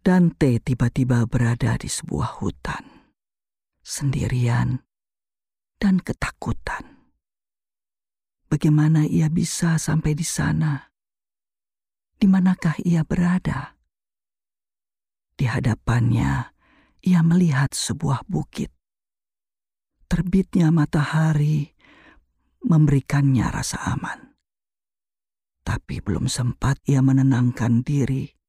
Dante tiba-tiba berada di sebuah hutan, sendirian dan ketakutan. Bagaimana ia bisa sampai di sana? Di manakah ia berada? Di hadapannya, ia melihat sebuah bukit. Terbitnya matahari memberikannya rasa aman. Tapi belum sempat ia menenangkan diri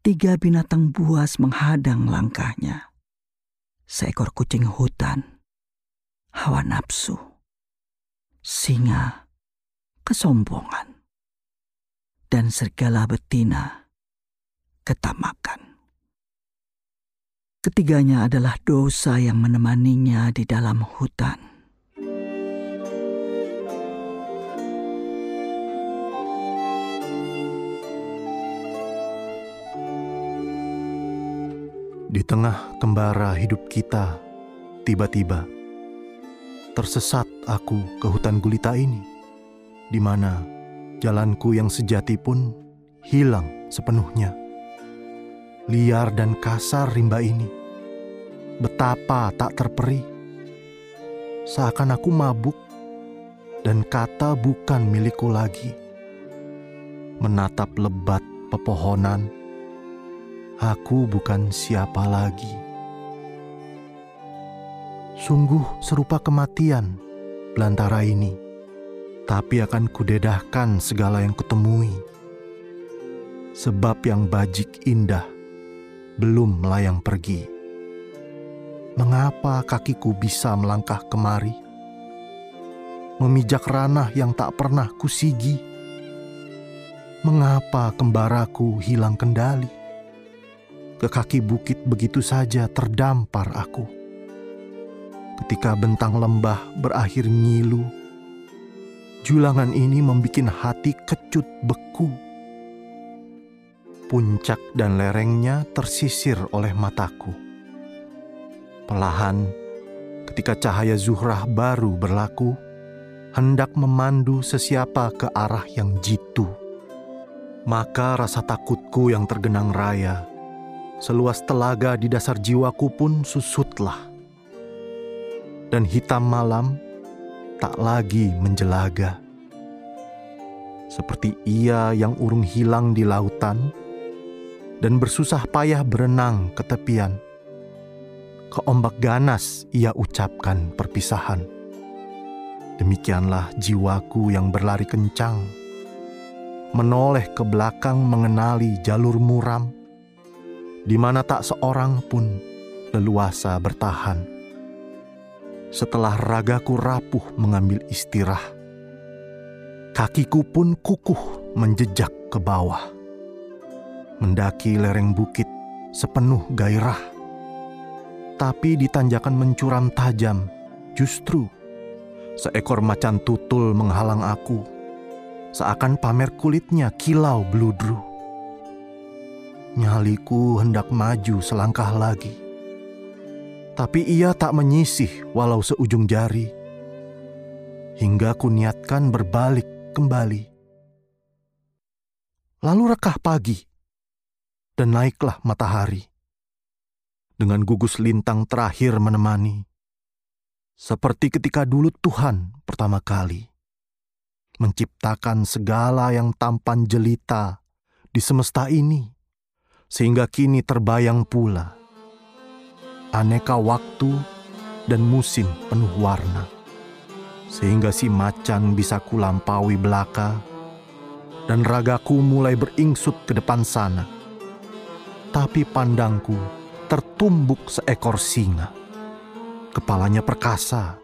tiga binatang buas menghadang langkahnya. Seekor kucing hutan, hawa nafsu, singa, kesombongan, dan serigala betina, ketamakan. Ketiganya adalah dosa yang menemaninya di dalam hutan. Di tengah kembara hidup kita, tiba-tiba tersesat aku ke hutan gulita ini, di mana jalanku yang sejati pun hilang sepenuhnya. Liar dan kasar rimba ini, betapa tak terperi. Seakan aku mabuk dan kata bukan milikku lagi. Menatap lebat pepohonan aku bukan siapa lagi. Sungguh serupa kematian belantara ini, tapi akan kudedahkan segala yang kutemui. Sebab yang bajik indah belum melayang pergi. Mengapa kakiku bisa melangkah kemari? Memijak ranah yang tak pernah kusigi. Mengapa kembaraku hilang kendali? Ke kaki bukit begitu saja terdampar aku. Ketika bentang lembah berakhir ngilu, julangan ini membuat hati kecut beku. Puncak dan lerengnya tersisir oleh mataku. Pelahan, ketika cahaya zuhrah baru berlaku, hendak memandu sesiapa ke arah yang jitu. Maka rasa takutku yang tergenang raya seluas telaga di dasar jiwaku pun susutlah. Dan hitam malam tak lagi menjelaga. Seperti ia yang urung hilang di lautan dan bersusah payah berenang ke tepian. Ke ombak ganas ia ucapkan perpisahan. Demikianlah jiwaku yang berlari kencang, menoleh ke belakang mengenali jalur muram, di mana tak seorang pun leluasa bertahan. Setelah ragaku rapuh mengambil istirahat, kakiku pun kukuh menjejak ke bawah. Mendaki lereng bukit sepenuh gairah, tapi di tanjakan mencuram tajam, justru seekor macan tutul menghalang aku, seakan pamer kulitnya kilau beludru Nyaliku hendak maju selangkah lagi. Tapi ia tak menyisih walau seujung jari. Hingga ku niatkan berbalik kembali. Lalu rekah pagi dan naiklah matahari. Dengan gugus lintang terakhir menemani. Seperti ketika dulu Tuhan pertama kali menciptakan segala yang tampan jelita di semesta ini sehingga kini terbayang pula aneka waktu dan musim penuh warna, sehingga si macan bisa kulampaui belaka dan ragaku mulai beringsut ke depan sana. Tapi pandangku tertumbuk seekor singa. Kepalanya perkasa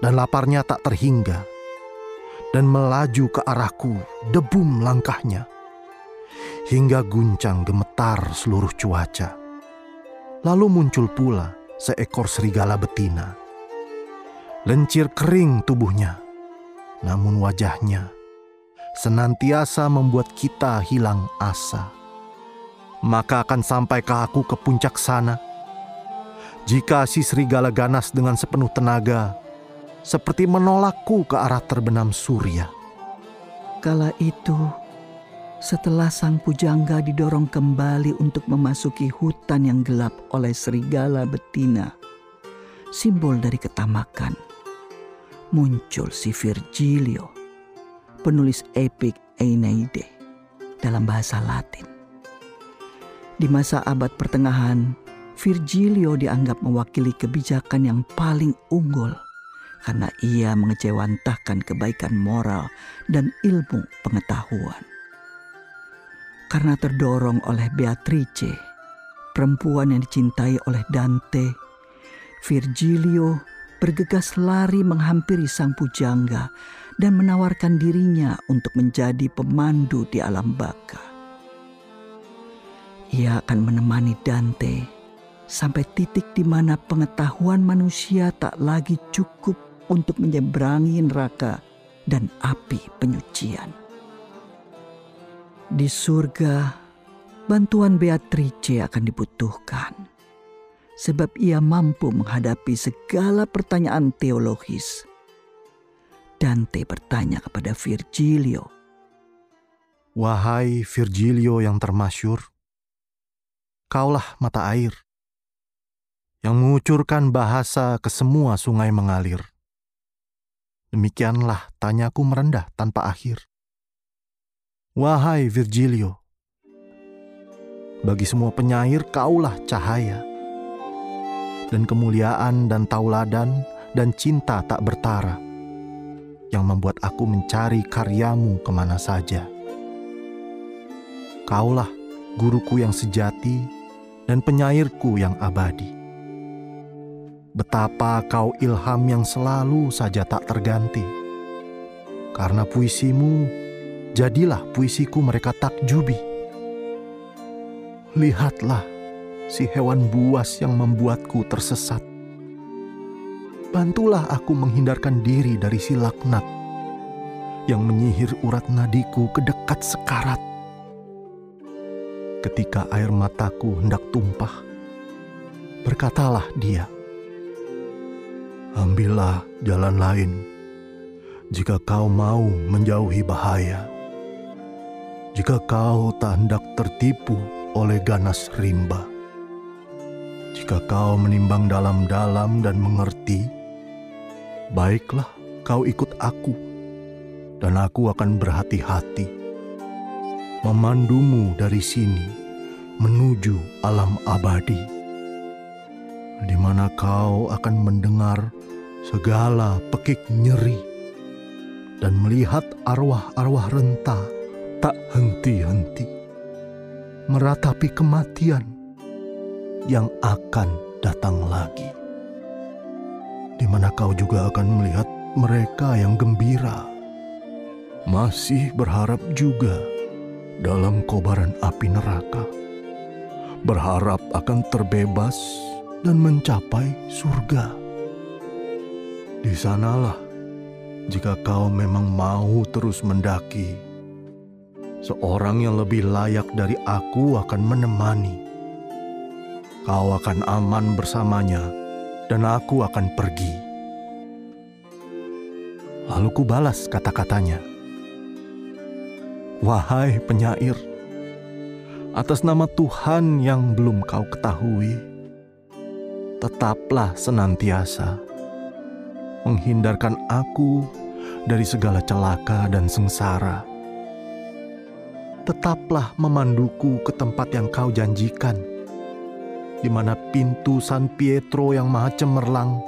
dan laparnya tak terhingga dan melaju ke arahku debum langkahnya hingga guncang gemetar seluruh cuaca. Lalu muncul pula seekor serigala betina. Lencir kering tubuhnya, namun wajahnya senantiasa membuat kita hilang asa. Maka akan sampai ke aku ke puncak sana. Jika si serigala ganas dengan sepenuh tenaga, seperti menolakku ke arah terbenam surya. Kala itu, Setelah sang pujangga didorong kembali untuk memasuki hutan yang gelap oleh serigala betina, simbol dari ketamakan, muncul si Virgilio, penulis epik Aeneide dalam bahasa Latin. Di masa abad pertengahan, Virgilio dianggap mewakili kebijakan yang paling unggul karena ia mengejawantahkan kebaikan moral dan ilmu pengetahuan karena terdorong oleh Beatrice, perempuan yang dicintai oleh Dante, Virgilio bergegas lari menghampiri sang pujangga dan menawarkan dirinya untuk menjadi pemandu di alam baka. Ia akan menemani Dante sampai titik di mana pengetahuan manusia tak lagi cukup untuk menyeberangi neraka dan api penyucian. Di surga, bantuan Beatrice akan dibutuhkan. Sebab ia mampu menghadapi segala pertanyaan teologis. Dante bertanya kepada Virgilio. Wahai Virgilio yang termasyur, kaulah mata air yang mengucurkan bahasa ke semua sungai mengalir. Demikianlah tanyaku merendah tanpa akhir. Wahai Virgilio, bagi semua penyair kaulah cahaya, dan kemuliaan dan tauladan dan cinta tak bertara, yang membuat aku mencari karyamu ke mana saja. Kaulah guruku yang sejati dan penyairku yang abadi. Betapa kau ilham yang selalu saja tak terganti, karena puisimu jadilah puisiku mereka takjubi. Lihatlah si hewan buas yang membuatku tersesat. Bantulah aku menghindarkan diri dari si laknat yang menyihir urat nadiku ke dekat sekarat. Ketika air mataku hendak tumpah, berkatalah dia, Ambillah jalan lain jika kau mau menjauhi bahaya jika kau tak hendak tertipu oleh ganas rimba. Jika kau menimbang dalam-dalam dan mengerti, baiklah kau ikut aku, dan aku akan berhati-hati memandumu dari sini menuju alam abadi, di mana kau akan mendengar segala pekik nyeri dan melihat arwah-arwah rentah tak henti-henti meratapi kematian yang akan datang lagi. Di mana kau juga akan melihat mereka yang gembira, masih berharap juga dalam kobaran api neraka, berharap akan terbebas dan mencapai surga. Di sanalah, jika kau memang mau terus mendaki seorang yang lebih layak dari aku akan menemani. Kau akan aman bersamanya, dan aku akan pergi. Lalu ku balas kata-katanya. Wahai penyair, atas nama Tuhan yang belum kau ketahui, tetaplah senantiasa menghindarkan aku dari segala celaka dan sengsara tetaplah memanduku ke tempat yang kau janjikan, di mana pintu San Pietro yang maha cemerlang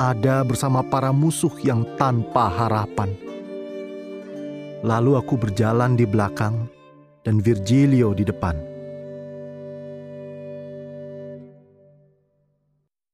ada bersama para musuh yang tanpa harapan. Lalu aku berjalan di belakang dan Virgilio di depan